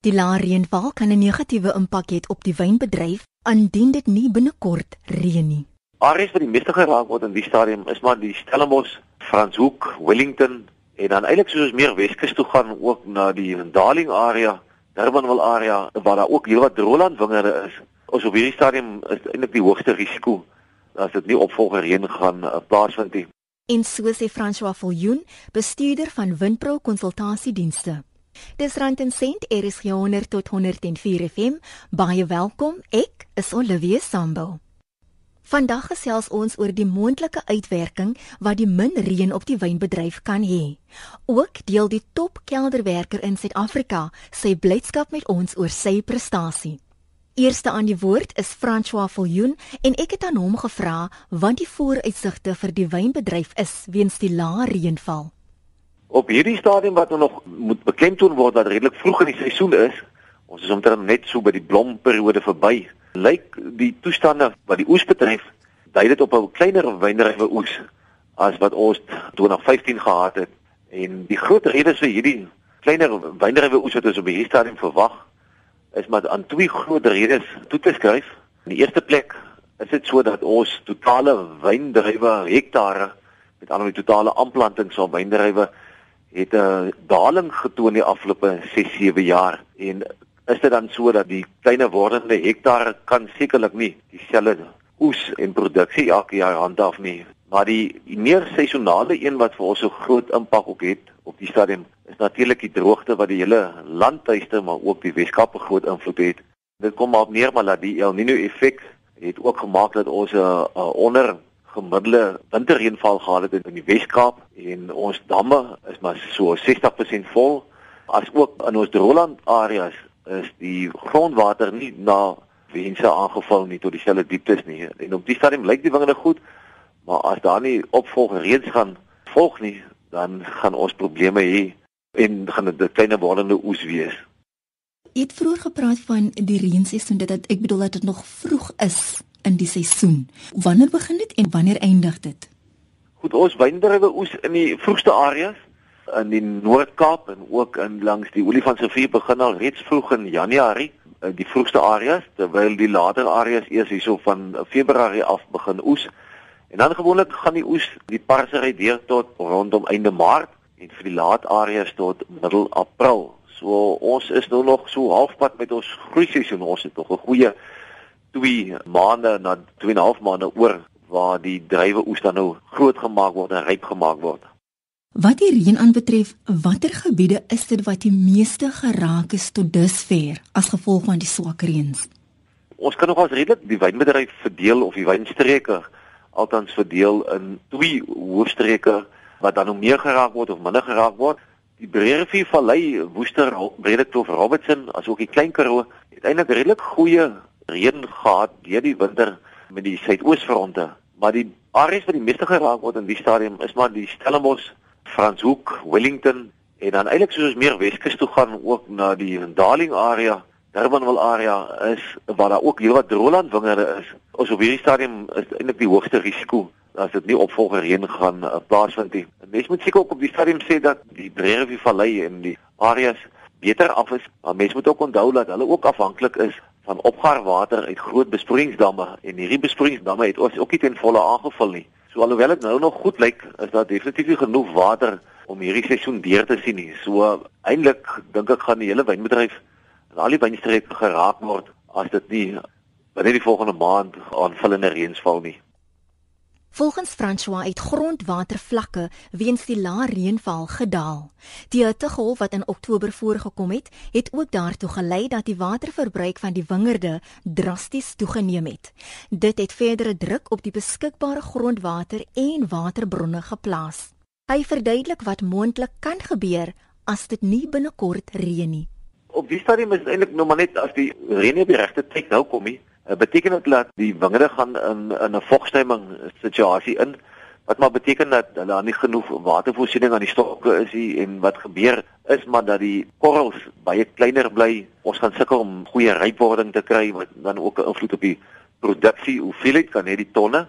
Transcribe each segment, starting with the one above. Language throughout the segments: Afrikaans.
Die lae reënval kan 'n negatiewe impak hê op die wynbedryf indien dit nie binnekort reën nie. Areas wat die meeste geraak word in die stadium is maar die Stellenbosch, Franshoek, Wellington en dan eintlik soos ons meer Weskus toe gaan ook na die Darling area, Durbanville area waar daar ook heelwat droëland wingerde is. Ons op hierdie stadium is eintlik die hoogste risiko as dit nie opvolger reën gaan uh, plaasvind nie. En so sê François Viljoen, bestuurder van Windpro Konsultasiedienste. Dis rand en sent RSG 100 tot 104 FM. Baie welkom. Ek is Olivia Sambo. Vandag gesels ons oor die moontlike uitwerking wat die min reën op die wynbedryf kan hê. Ook deel die top kelderwerker in Suid-Afrika sy blydskap met ons oor sy prestasie. Eerste aan die woord is François Viljoen en ek het aan hom gevra wat die vooruitsigte vir die wynbedryf is weens die lae reënval. Op hierdie stadium wat nog moet beklemtoon word dat redelik vroeg in die seisoen is, ons is omtrent net so by die blomperiode verby. Lyk die toestande wat die oes betref, dui dit op 'n kleiner wyndrywe oes as wat ons 2015 gehad het. En die groot rede vir hierdie kleiner wyndrywe oes wat ons op hierdie stadium verwag, is maar aan twee groot redes toe te skryf. In die eerste plek is dit sodat ons totale wyndrywe hektare met al die totale aanplantings van wyndrywe het 'n daling getoon die afgelope 6-7 jaar en is dit dan so dat die kleiner wordende hektare kan sekerlik nie dieselfde oes en produksie elke jaar handhaaf nie maar die, die meer seisonale een wat vir ons so groot impak ook het op die stadium is natuurlik die droogte wat die hele landtuiste maar ook die Weskaap 'n groot invloed het. Dit kom maar op neer maar dat die El Niño effek het ook gemaak dat ons 'n uh, uh, onder gemiddelde winterreënval gehad het in die Weskaap en ons damme is maar so 60% vol. As ook in ons Droland areas is die grondwater nie na wense aangeval nie tot dieselfde dieptes nie. En op die stadium lyk die wingerde goed maar as daar nie opvolg reëns gaan volg nie dan gaan ons probleme hê en gaan dit 'n klein wordende oes wees. Jy het vroeër gepraat van die reenseisoen dit dat ek bedoel dat dit nog vroeg is in die seisoen. Wanneer begin dit en wanneer eindig dit? Goed, ons wyndrywe oes in die vroegste areas in die Noord-Kaap en ook in langs die Olifantsrivier begin al reeds vroeg in Januarie die vroegste areas terwyl die later areas eers hierso van Februarie af begin oes. En dan gewoonlik gaan die oes die parsery deur tot rondom einde Maart en vir die laat areas tot middel April. So ons is nou nog so halfpad met ons groei seisoen. Ons het nog 'n goeie 2 maande na 2 en 'n half maande oor waar die druiwe oes dan nou groot gemaak word en ryp gemaak word. Wat die reën aanbetref, watter gebiede is dit wat die meeste geraak is tot dusver as gevolg van die swak reëns? Ons kan nogals redelik die wynbedryf verdeel of die wynstreke althans verdeel in twee hoofstreke wat dan nou meer geraak word of minder geraak word. Die Breërivier Vallei, Woester, Bredekloof, Robertson, asook die Klein Karoo het eintlik redelik goeie reën gehad deur die winter met die suidoosfronte, maar die areas wat die meeste geraak word in die stadium is maar die Stellenbosch, Franshoek, Wellington en dan eintlik soos ons meer Weskus toe gaan ook na die Darling area, Durbanville area is waar daar ook heelwat droëland wingerde is. Ons op hierdie stadium is eintlik die hoogste risiko as dit nie opvolger reën gaan uh, plaasvind nie. Mens moet seker ook op die stadium sê dat die Breërivier Vallei en die areas beter af is, maar mens moet ook onthou dat hulle ook afhanklik is van opgaarwater uit groot besproeiingsdamme en hierdie besproeiingsdamme het ons ook nie ten volle aangevul nie. So alhoewel dit nou nog goed lyk, is daar definitief nie genoeg water om hierdie seisoen deur te sien nie. So eintlik dink ek gaan die hele wynbedryf en al die wynstreke geraak word as dit nie binne die volgende maand aanvullende reëns val nie. Volgens François het grondwatervlakke weens die lae reënval gedaal. Die hittegolf wat in Oktober voorgekom het, het ook daartoe gelei dat die waterverbruik van die wingerde drasties toegeneem het. Dit het verdere druk op die beskikbare grondwater en waterbronne geplaas. Hy verduidelik wat moontlik kan gebeur as dit nie binnekort reën nie. Op die stadium is eintlik nog maar net as die reën op die regte tyd nou kom nie, uh, beteken dit dat die wingerde gaan in in 'n vogstemming situasie in wat maar beteken dat daar nie genoeg watervoorsiening aan die stokke is nie en wat gebeur is maar dat die korrels baie kleiner bly. Ons gaan sukkel om goeie rypwording te kry wat dan ook 'n invloed op die produksie hoeveelheid kan hê die tonne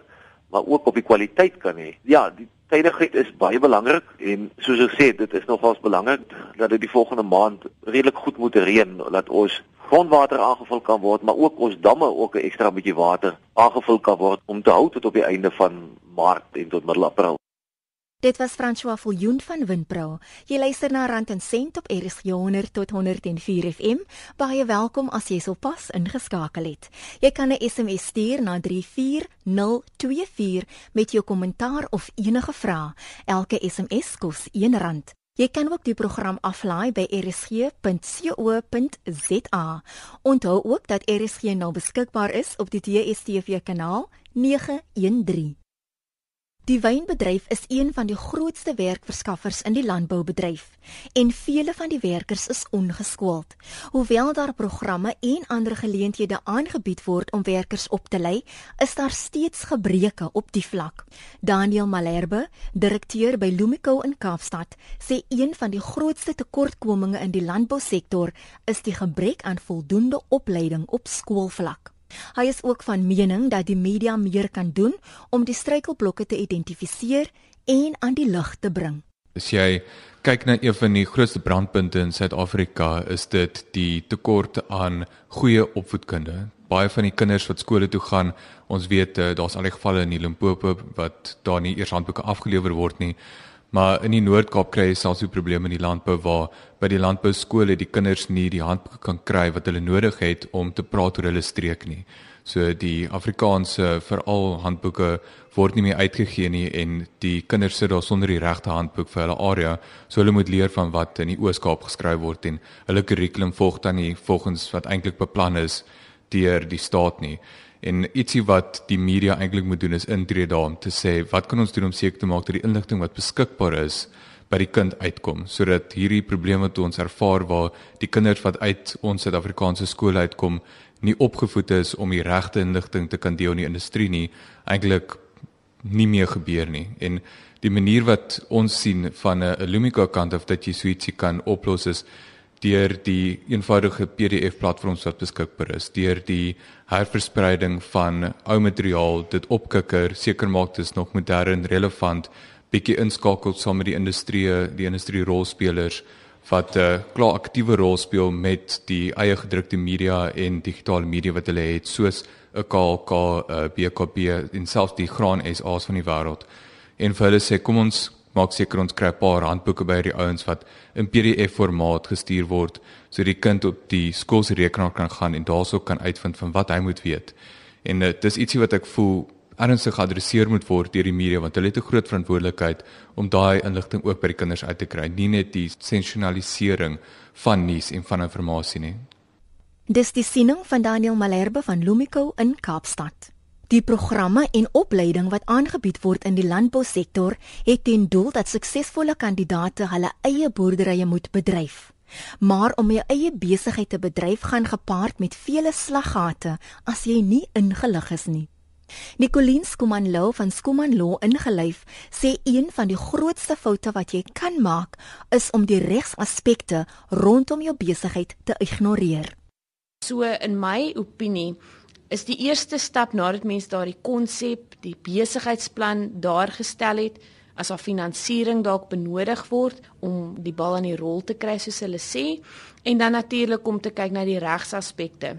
maar ook op die kwaliteit kan hê. Ja die tydigheid is baie belangrik en soos ek sê, dit is nogals belangrik dat dit die volgende maand redelik goed moet reën dat ons grondwater aangevul kan word, maar ook ons damme ook 'n ekstra bietjie water aangevul kan word om te hou tot op die einde van Maart en tot middel April. Dit was François Viljoen van Windpro. Jy luister na Rand en Sent op RSG 100 tot 104 FM. Baie welkom as jy sopas ingeskakel het. Jy kan 'n SMS stuur na 34024 met jou kommentaar of enige vrae. Elke SMS kos R1. Jy kan ook die program aflaai by rsg.co.za. Onthou ook dat RSG nou beskikbaar is op die DStv kanaal 913. Die wynbedryf is een van die grootste werkverskaffers in die landboubedryf en vele van die werkers is ongeskoold. Hoewel daar programme en ander geleenthede aangebied word om werkers op te lei, is daar steeds gebreke op die vlak. Daniel Malherbe, direkteur by Lumico in Kaapstad, sê een van die grootste tekortkominge in die landbousektor is die gebrek aan voldoende opleiding op skoolvlak. Hy is ook van mening dat die media meer kan doen om die struikelblokke te identifiseer en aan die lig te bring. As jy kyk na een van die grootste brandpunte in Suid-Afrika, is dit die tekort aan goeie opvoedkunde. Baie van die kinders wat skole toe gaan, ons weet uh, daar's al die gevalle in Limpopo wat daar nie eers handboeke afgelewer word nie. Maar in die Noord-Kaap kry jy selfs 'n probleem in die landbou waar by die landbou skole die kinders nie die handboeke kan kry wat hulle nodig het om te praat oor hulle streek nie. So die Afrikaanse veral handboeke word nie meer uitgegee nie en die kinders sit daar sonder die regte handboek vir hulle area. So hulle moet leer van wat in die Oos-Kaap geskryf word en hulle kurrikulum volg dan nie volgens wat eintlik beplan is deur die staat nie. En ietsie wat die media eintlik moet doen is intree daar om te sê wat kan ons doen om seker te maak dat die inligting wat beskikbaar is by die kind uitkom sodat hierdie probleme wat ons ervaar waar die kinders wat uit ons Suid-Afrikaanse skole uitkom nie opgevoed is om die regte inligting te kan deel in die industrie nie eintlik nie meer gebeur nie. En die manier wat ons sien van 'n Lumika kant of dat jy so ietsie kan oplos is deur die eenvoudige PDF platforms wat beskikbaar is, deur die herverspreiding van ou materiaal, dit opkikker, seker maak dit is nog modern, relevant, bietjie inskakel saam met die industrie, die industrie rolspelers wat 'n uh, klaar aktiewe rol speel met die eie gedrukte media en digitale media wat hulle het, soos 'n KAK, 'n BKB en selfs die Graan SA's van die wêreld. En vir hulle sê kom ons maak seker ons kry 'n paar handboeke by die ouens wat in PDF formaat gestuur word sodat die kind op die skool se rekenaar kan gaan en daarsoop kan uitvind van wat hy moet weet. En uh, dis ietsie wat ek voel ernstig geadresseer moet word deur die media want hulle het 'n groot verantwoordelikheid om daai inligting ook by die kinders uit te kry, nie net die sensasionalisering van nuus en van inligting nie. Dis die siening van Daniel Malherbe van Lumico in Kaapstad. Die programme en opleiding wat aangebied word in die landbousektor het ten doel dat suksesvolle kandidaate hulle eie boerderye moet bedryf. Maar om jou eie besigheid te bedryf gaan gepaard met vele slaggate as jy nie ingelig is nie. Nicoline Skumanlo van Skumanlo ingelyf sê een van die grootste foute wat jy kan maak is om die regsaspekte rondom jou besigheid te ignoreer. So in my opinie is die eerste stap nadat mens daardie konsep, die besigheidsplan daar gestel het, as daar finansiering dalk benodig word om die bal aan die rol te kry soos hulle sê, en dan natuurlik om te kyk na die regsaspekte.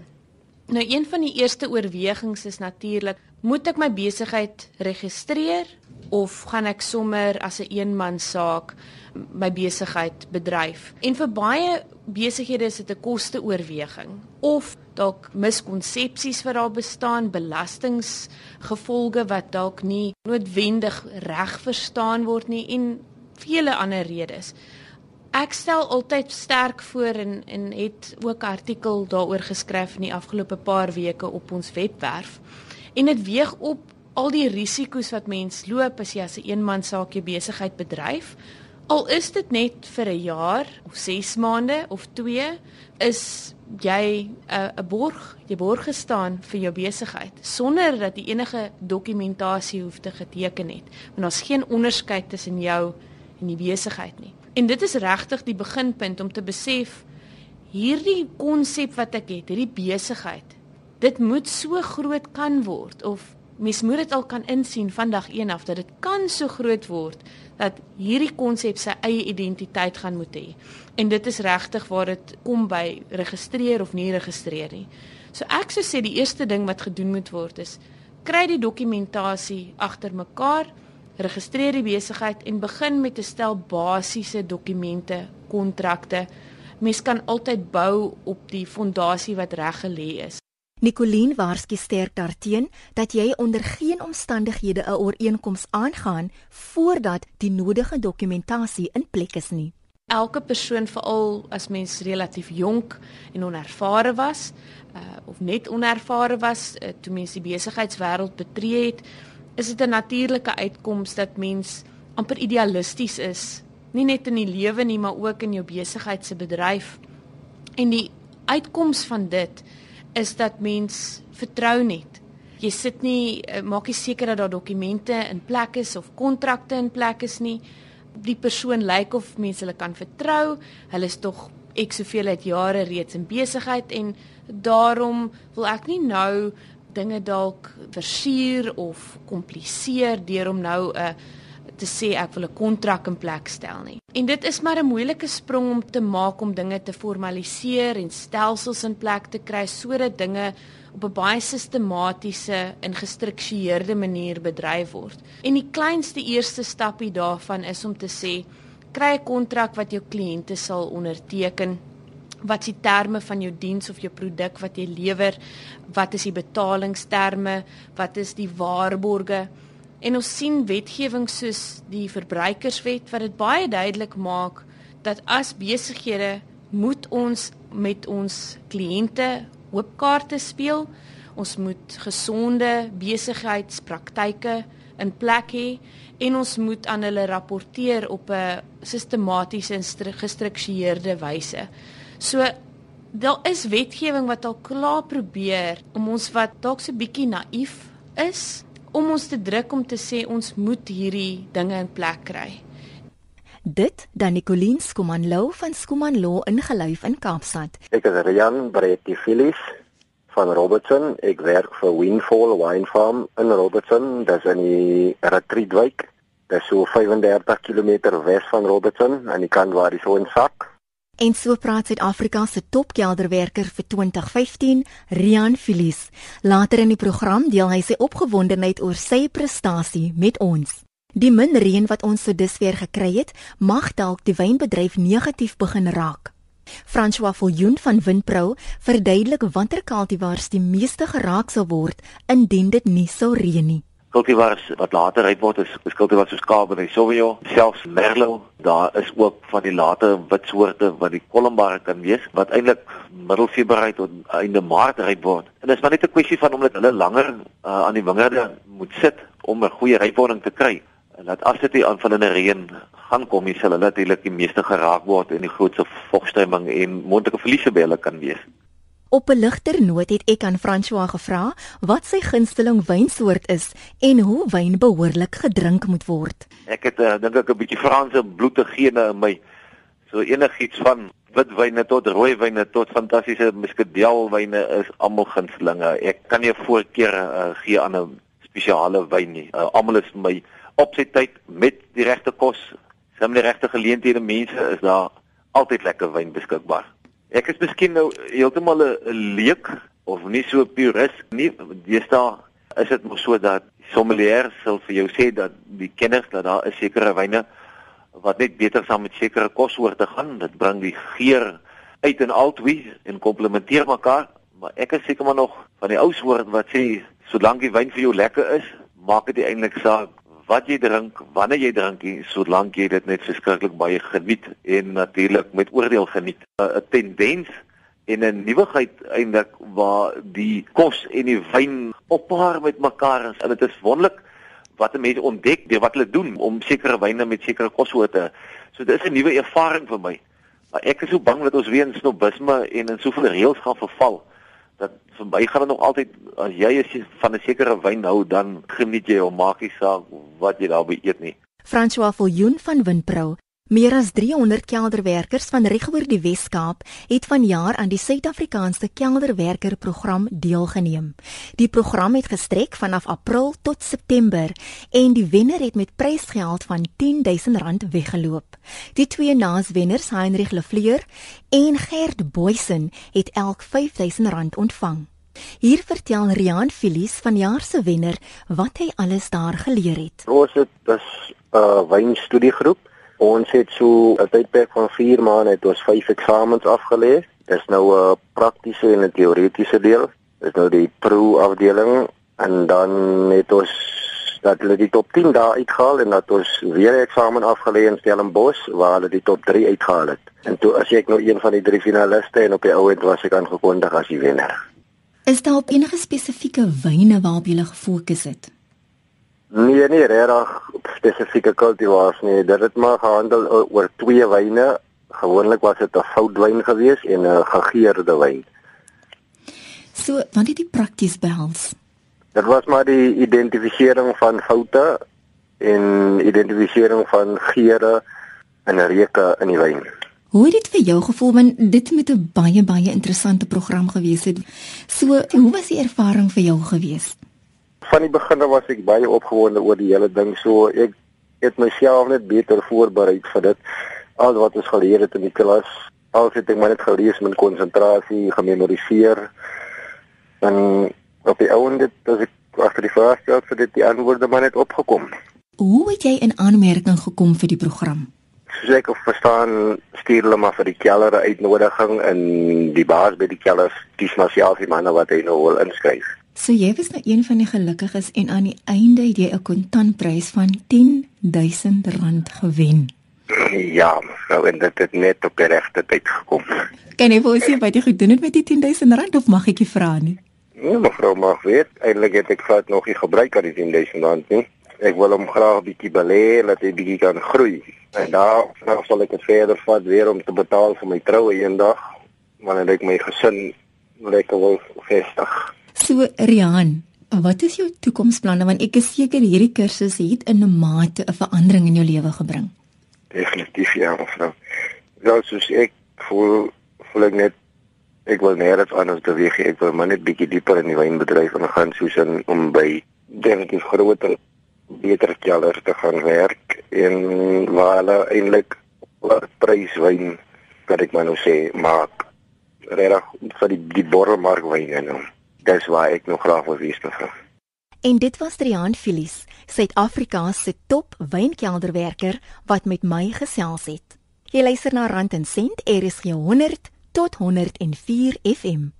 Nou een van die eerste oorwegings is natuurlik, moet ek my besigheid registreer of gaan ek sommer as 'n een eenman saak my besigheid bedryf? En vir baie besighede is dit 'n koste-oorweging of dalk miskonsepsies wat daar bestaan, belastinggevolge wat dalk nie noodwendig reg verstaan word nie en vele ander redes. Ek stel altyd sterk voor en en het ook artikel daaroor geskryf in die afgelope paar weke op ons webwerf. En dit weeg op al die risiko's wat mens loop as jy as 'n een eenman saak jou besigheid bedryf. Al is dit net vir 'n jaar of 6 maande of 2, is jy 'n uh, 'n borg, jy borg gestaan vir jou besigheid sonder dat jy enige dokumentasie hoef te geteken het. Want daar's geen onderskeid tussen jou en die besigheid nie. En dit is regtig die beginpunt om te besef hierdie konsep wat ek het, hierdie besigheid, dit moet so groot kan word of mens moet dit al kan insien van dag 1 af dat dit kan so groot word dat hierdie konsep sy eie identiteit gaan moet hê. En dit is regtig waar dit kom by registreer of nie registreer nie. So ek sou sê die eerste ding wat gedoen moet word is kry die dokumentasie agter mekaar, registreer die besigheid en begin met 'n stel basiese dokumente, kontrakte. Mens kan altyd bou op die fondasie wat reg gelê is. Nicoline waarsku sterk daarteen dat jy onder geen omstandighede 'n ooreenkoms aangaan voordat die nodige dokumentasie in plek is nie. Elke persoon veral as mens relatief jonk en onervare was, uh, of net onervare was uh, toe mens die besigheidswêreld betree het, is dit 'n natuurlike uitkoms dat mens amper idealisties is, nie net in die lewe nie, maar ook in jou besigheid se bedryf. En die uitkoms van dit is dat mens vertrou net. Jy sit nie uh, maak nie seker dat daar dokumente in plek is of kontrakte in plek is nie. Die persoon lyk of mense hulle kan vertrou. Hulle is tog ek soveel uit jare reeds in besigheid en daarom wil ek nie nou dinge dalk versuur of kompliseer deur om nou 'n uh, te sê ek wil 'n kontrak in plek stel nie. En dit is maar 'n moeilike sprong om te maak om dinge te formaliseer en stelsels in plek te kry sodat dinge op 'n baie sistematiese en gestruktureerde manier bedryf word. En die kleinste eerste stapie daarvan is om te sê kry 'n kontrak wat jou kliënte sal onderteken wat die terme van jou diens of jou produk wat jy lewer wat is die betalingsterme wat is die waarborge en ons sien wetgewing soos die verbruikerswet wat dit baie duidelik maak dat as besighede moet ons met ons kliënte oop kaarte speel ons moet gesonde besigheidspraktyke in plek hê en ons moet aan hulle rapporteer op 'n sistematiese en gestruktureerde wyse. So daar is wetgewing wat al klaar probeer om ons wat dalk so bietjie naïef is om ons te druk om te sê ons moet hierdie dinge in plek kry. Dit dan Nicoline Skumanlo van Skumanlo ingeluif in Kaapstad. Ek is Rian Bretti Phillips van Robertson. Ek werk vir Windfall Wine Farm in Robertson, dis in die Retreatwijk. Dit is so 35 km wes van Robertson aan die kant waar die son sak. En so praat Suid-Afrika se topkelderwerker vir 2015, Rian Phillips. Later in die program deel hy sy opgewondenheid oor sy prestasie met ons. Die min reën wat ons so dusver gekry het, mag dalk die wynbedryf negatief begin raak. François Viljoen van Windpro verduidelik watter kultivars die meeste geraak sal word indien dit nie sou reën nie. Kultivars wat later uit word is, is kultivars soos Cabernet Sauvignon, selfs Merlot. Daar is ook van die late wit soorte wat die kolombare kan wees wat eintlik middel Februarie tot einde Maart ryp word. En dit is maar net 'n kwessie van omdat hulle langer uh, aan die wingerde moet sit om 'n goeie rypwording te kry. En dat as dit die aanvallende reën gaan kom, sal hulle natuurlik die meeste geraak word en die grootste vogstremming en moontlike verliese by hulle kan wees. Op 'n ligter noot het ek aan François gevra wat sy gunsteling wynsoort is en hoe wyn behoorlik gedrink moet word. Ek het uh, dink ek 'n bietjie Franse bloede gene in my. So enigiets van witwyne tot rooiwyne tot fantastiese muscadelwyne is almal gunstelinge. Ek kan nie voorkeur uh, gee aan 'n spesiale wyn nie. Uh, almal is my op sy tyd met die regte kos, saam met die regte geleenthede mense is daar altyd lekker wyn beskikbaar. Ek is miskien nou heeltemal 'n leek of nie so purist nie. Deesdae is dit mos so dat sommeliers sal vir jou sê dat die kenners dat daar 'n sekere wyne wat net beter saam met sekere kossoorte gaan. Dit bring die geur uit en altwee en komplementeer mekaar. Maar ek is seker maar nog van die ou soort wat sê solank die wyn vir jou lekker is, maak dit eintlik saak wat jy drink, wanneer jy drink, solank jy dit net verskriklik baie geniet en natuurlik met oordeel geniet. 'n Tendens en 'n nuwigheid eintlik waar die kos en die wyn oppaar met mekaar is. En dit is wonderlik wat mense ontdek deur wat hulle doen om sekere wyne met sekere kossoorte. So dit is 'n nuwe ervaring vir my. Maar ek is so bang dat ons weer in snobisme en in soveel reëls gaan verval dat verby gaan dit nog altyd as jy is van 'n sekere wyn hou dan geniet jy hom maak nie saak wat jy daarby eet nie. François Viljoen van Windpro Meer as 300 kelderwerkers van regoor die Wes-Kaap het vanjaar aan die Suid-Afrikaanse Kelderwerkerprogram deelgeneem. Die program het gestrek vanaf April tot September en die wenner het met prysgeld van R10000 weggeloop. Die twee naaswenners, Heinrich Lefleur en Gert Boysen, het elk R5000 ontvang. Hier vertel Rian Filies van jaar se wenner wat hy alles daar geleer het. Ons het 'n uh, wynstudiegroep Ons het so 'n tydperk van 4 maande het ons 5 eksamens afgelê. Dis nou 'n praktiese en 'n teoretiese deel. Dis nou die pro afdeling en dan het ons dat hulle die top 10 daar uitgehaal en dat ons weer 'n eksamen afgelê in Stellenbosch waar hulle die top 3 uitgehaal het. En toe as ek nou een van die drie finaliste en op die ou end was ek aangekondig as die wenner. Is daar op enige spesifieke wyne waarop jy gefokus het? Nee nee, regtig spesifieke kultivars nie. Dit het maar gehandel oor twee wyne. Gewoonlik was dit 'n foutwyn geweest en 'n gegeurde wyn. So, wat het jy prakties behels? Dit was maar die identifisering van foute en identifisering van geure en reuke in die wyn. Hoe het dit vir jou gevoel want dit moet 'n baie baie interessante program gewees het. So, hoe was die ervaring vir jou geweest? Van die begin af was ek baie opgewonde oor die hele ding. So ek het myself net beter voorberei vir dit. Al wat ons geleer het in die klas, al het ek maar net gelees met konsentrasie, gememoriseer. En op die ouende dat ek agter die vrae stel vir dit die antwoorde maar net opgekom. Hoe het jy in aanmerking gekom vir die program? Soos ek verstaan, stuur hulle maar vir die keller uitnodiging en die baas by die keller kies maar self die manne wat hy nou wil inskryf. So jy was nou een van die gelukkiges en aan die einde het jy 'n kontantprys van R10000 gewen. Ja, mevrou, en dit het net op die regte tyd gekom. Kan jy vir ons sê wat jy gedoen het met die R10000 of mag ek jy vra nie? Nee, mevrou, mag weet. Eindelik het ek vat nog nie gebruik aan die R10000 nie. Ek wil hom graag bietjie belê, laat hy bietjie kan groei. En daar nou sal ek dit verder vat weer om te betaal vir my troue eendag wanneer ek my gesin lekker wil vestig. So Rian, wat is jou toekomsplanne want ek is seker hierdie kursus het in 'n mate 'n verandering in jou lewe gebring. Definitief ja, mevrou. Ja, soos ek voel voel ek net ek wil meer as anders beweeg. Ek wil maar net bietjie dieper in die wynbedryf gaan soos in om by definitief groter beter kelders te gaan werk en waar hulle eintlik wat pryswyn kan ek maar nou sê maak reg vir die die borrelmarkwyne nou dis waar ek nog graag wil wees mevrou. En dit was Triaan Filies, Suid-Afrika se top wynkelderwerker wat met my gesels het. Jy luister na Rand en Sent RSG 100 tot 104 FM.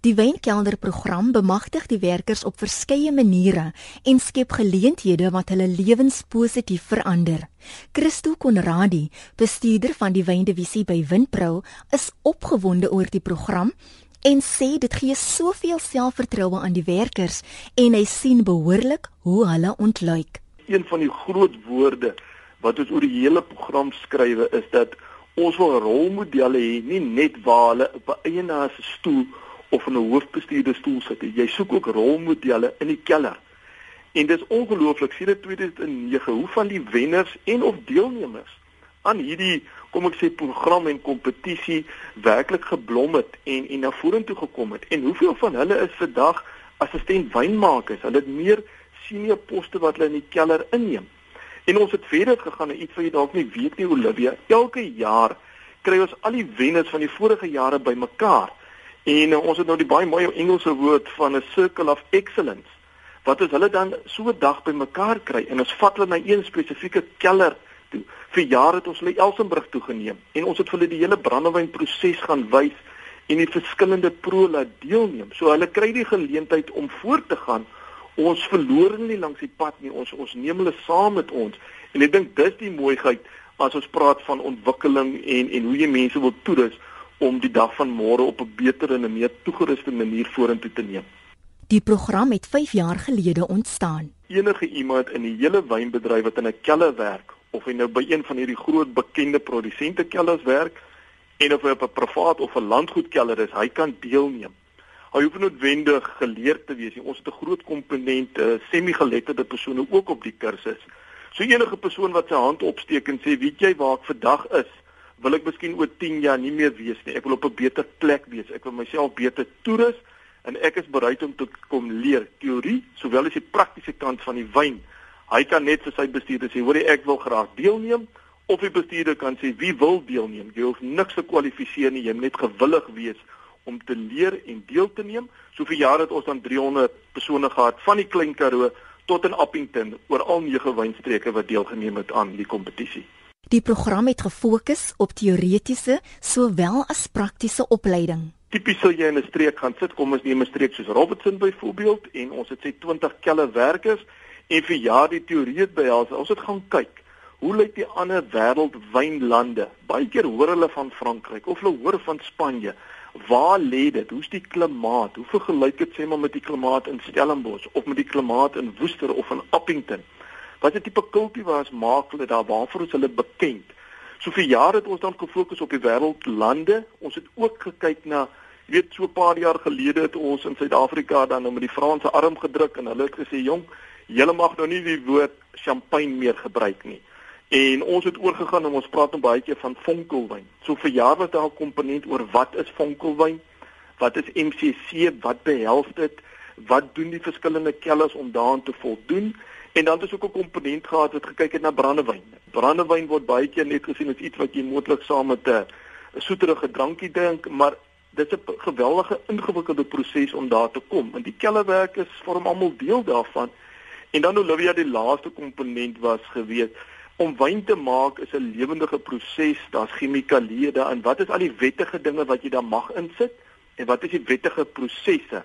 Die wynkelderprogram bemagtig die werkers op verskeie maniere en skep geleenthede wat hulle lewens positief verander. Christo Konradi, bestuurder van die wyndivisie by Winpro, is opgewonde oor die program en sê dit gee soveel selfvertroue aan die werkers en hy sien behoorlik hoe hulle ontluik. Een van die groot woorde wat ons oor die hele program skrywe is dat ons wil rolmodelle hê, nie net waar hulle op 'n eienaar se stoel of in 'n hoofbestuurder stoel sit. Jy soek ook rolmodelle in die keller. En dis ongelooflik, sien dit 2009 hoe van die wenners en of deelnemers aan hierdie kom ek sê program en kompetisie werklik geblom het en en na vorentoe gekom het. En hoeveel van hulle is vandag assistent wynmakers? Hulle het meer senior poste wat hulle in die keller inneem. En ons het verder gegaan en iets wat jy dalk nie weet nie Olivia. Elke jaar kry ons al die wenners van die vorige jare bymekaar. En uh, ons het nou die baie mooi Engelse woord van 'n circle of excellence. Wat as hulle dan so 'n dag bymekaar kry en ons vat hulle na een spesifieke keller toe. Vir jare het ons hulle Elsenburg toe geneem en ons het vir hulle die hele brandewynproses gaan wys en die verskillende pro laat deelneem. So hulle kry die geleentheid om voort te gaan. Ons verloor hulle nie langs die pad nie. Ons ons neem hulle saam met ons. En ek dink dis die mooiheid as ons praat van ontwikkeling en en hoe jy mense wil toerus om die dag van môre op 'n beter en 'n meer toegeruste manier vorentoe te neem. Die program het 5 jaar gelede ontstaan. Enige iemand in die hele wynbedryf wat in 'n kelder werk of hy nou by een van hierdie groot bekende produsente kelders werk en of hy op 'n privaat of 'n landgoedkelder is, hy kan deelneem. Hy hoef noodwendig geleerd te wees. Ons het 'n groot komponent uh, semi-geletterde persone ook op die kursus. So enige persoon wat sy hand opsteek en sê, "Weet jy waar ek vandag is? Wil ek miskien oor 10 jaar nie meer wees nie. Ek wil op 'n beter plek wees. Ek wil myself beter toerus en ek is bereid om te kom leer teorie sowel as die praktiese kant van die wyn." Hy kan net vir sy bestuurder sê, "Hoor jy, ek wil graag deelneem." Of die bestuurder kan sê, "Wie wil deelneem? Jy hoef niks te kwalifiseer nie. Jy moet net gewillig wees om te leer en deel te neem." So vir jare het ons dan 300 persone gehad van die Klein Karoo tot in Appington oor al nege wynstreke wat deelgeneem het aan die kompetisie. Die program het gefokus op teoretiese sowel as praktiese opleiding. Tipies sou jy in 'n streek gaan sit, kom ons neem 'n streek soos Robertson byvoorbeeld en ons het sê 20 kelle werkers en vir jaar die teorie het behels. Ons het gaan kyk hoe lyk die ander wêreld wynlande. Baie keer hoor hulle van Frankryk of hulle hoor van Spanje. Waar lê dit? Hoe's die klimaat? Hoe vergelyk dit sê maar met die klimaat in Stellenbosch of met die klimaat in Woester of in Appington? Wat 'n tipe kultivars maak hulle daar? Waarvoor is hulle bekend? So vir jare het ons dan gefokus op die wêreldlande. Ons het ook gekyk na jy weet so 'n paar jaar gelede het ons in Suid-Afrika dan nou met die Franse arm gedruk en hulle het gesê jong, julle mag nou nie die woord champagne meer gebruik nie. En ons het oorgegaan om ons praat om baie keer van vonkelwyn. So vir jaar was daar 'n komponent oor wat is vonkelwyn? Wat is MCC? Wat behels dit? Wat doen die verskillende kelles om daaraan te voldoen? En dan het ons ook 'n komponent gehad wat gekyk het na brandewyn. Brandewyn word baie keer net gesien as iets wat jy moontlik saam met 'n soeterige drankie drink, maar dit is 'n geweldige ingewikkelde proses om daar te kom. En die kellerwerkers vorm almal deel daarvan. En dan Olivia die laaste komponent was geweet om wyn te maak is 'n lewendige proses. Daar's chemikalieë daarin. Wat is al die wettige dinge wat jy daar mag insit en wat is die wettige prosesse?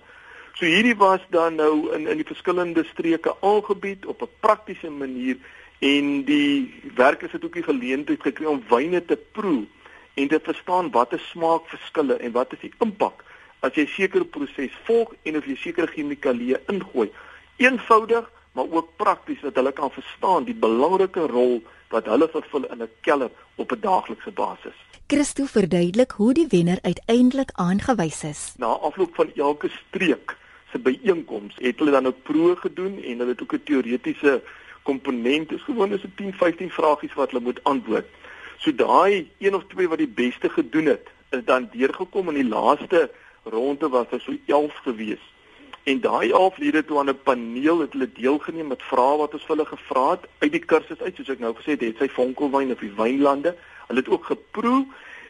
So hierdie was dan nou in in die verskillende streke aangebied op 'n praktiese manier en die werkers het ook die geleentheid gekry om wyne te proe en te verstaan wat is smaakverskille en wat is die impak as jy sekere proses volg en of jy sekere chemikalieë ingooi. Eenvoudig maar ook prakties dat hulle kan verstaan die belangrike rol wat hulle vervul in 'n keller op 'n daaglikse basis. Christo verduidelik hoe die wenner uiteindelik aangewys is. Na afloop van elke streek se byeenkoms het hulle dan 'n proe gedoen en hulle het ook 'n teoretiese komponent. Dit is gewoon is 'n 10, 15 vragies wat hulle moet antwoord. So daai een of twee wat die beste gedoen het, is dan deurgekom in die laaste ronde was daar so 11 gewees En daai aflede toe aan 'n paneel het hulle deelgeneem met vrae wat ons vir hulle gevra het uit die kursus uit soos ek nou gesê het, het sy vonkelwyn of die wynlande. Hulle het ook geproe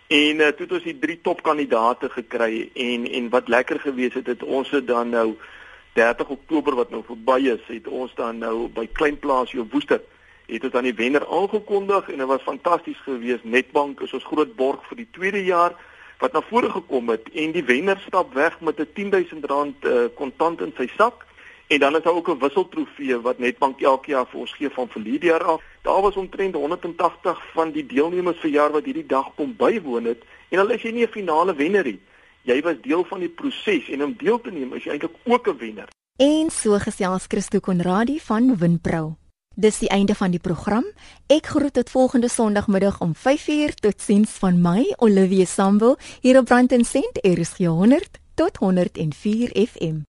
en uh, toe het ons die drie topkandidate gekry en en wat lekker gewees het, het ons het dan nou 30 Oktober wat nou verby is, het ons dan nou by Kleinplaas jou Woester het ons dan die wenner aangekondig en dit was fantasties geweest. Netbank is ons groot borg vir die tweede jaar wat na vore gekom het en die wenner stap weg met 'n 10000 rand uh, kontant in sy sak en dan is daar ook 'n wisseltrofee wat Netbank elke jaar vir ons gee van verlede jaar af. Daar was omtrent 180 van die deelnemers vir jaar wat hierdie dag kom bywoon het en hulle is nie 'n finale wenner nie. Jy was deel van die proses en om deel te neem is jy eintlik ook 'n wenner. En so gesels Christo Konradi van Winpro. Dis die einde van die program. Ek groet tot volgende Sondagmiddag om 5uur. Totsiens van my, Olivia Sambu, hier op Brand & Cent, RSG 100 tot 104 FM.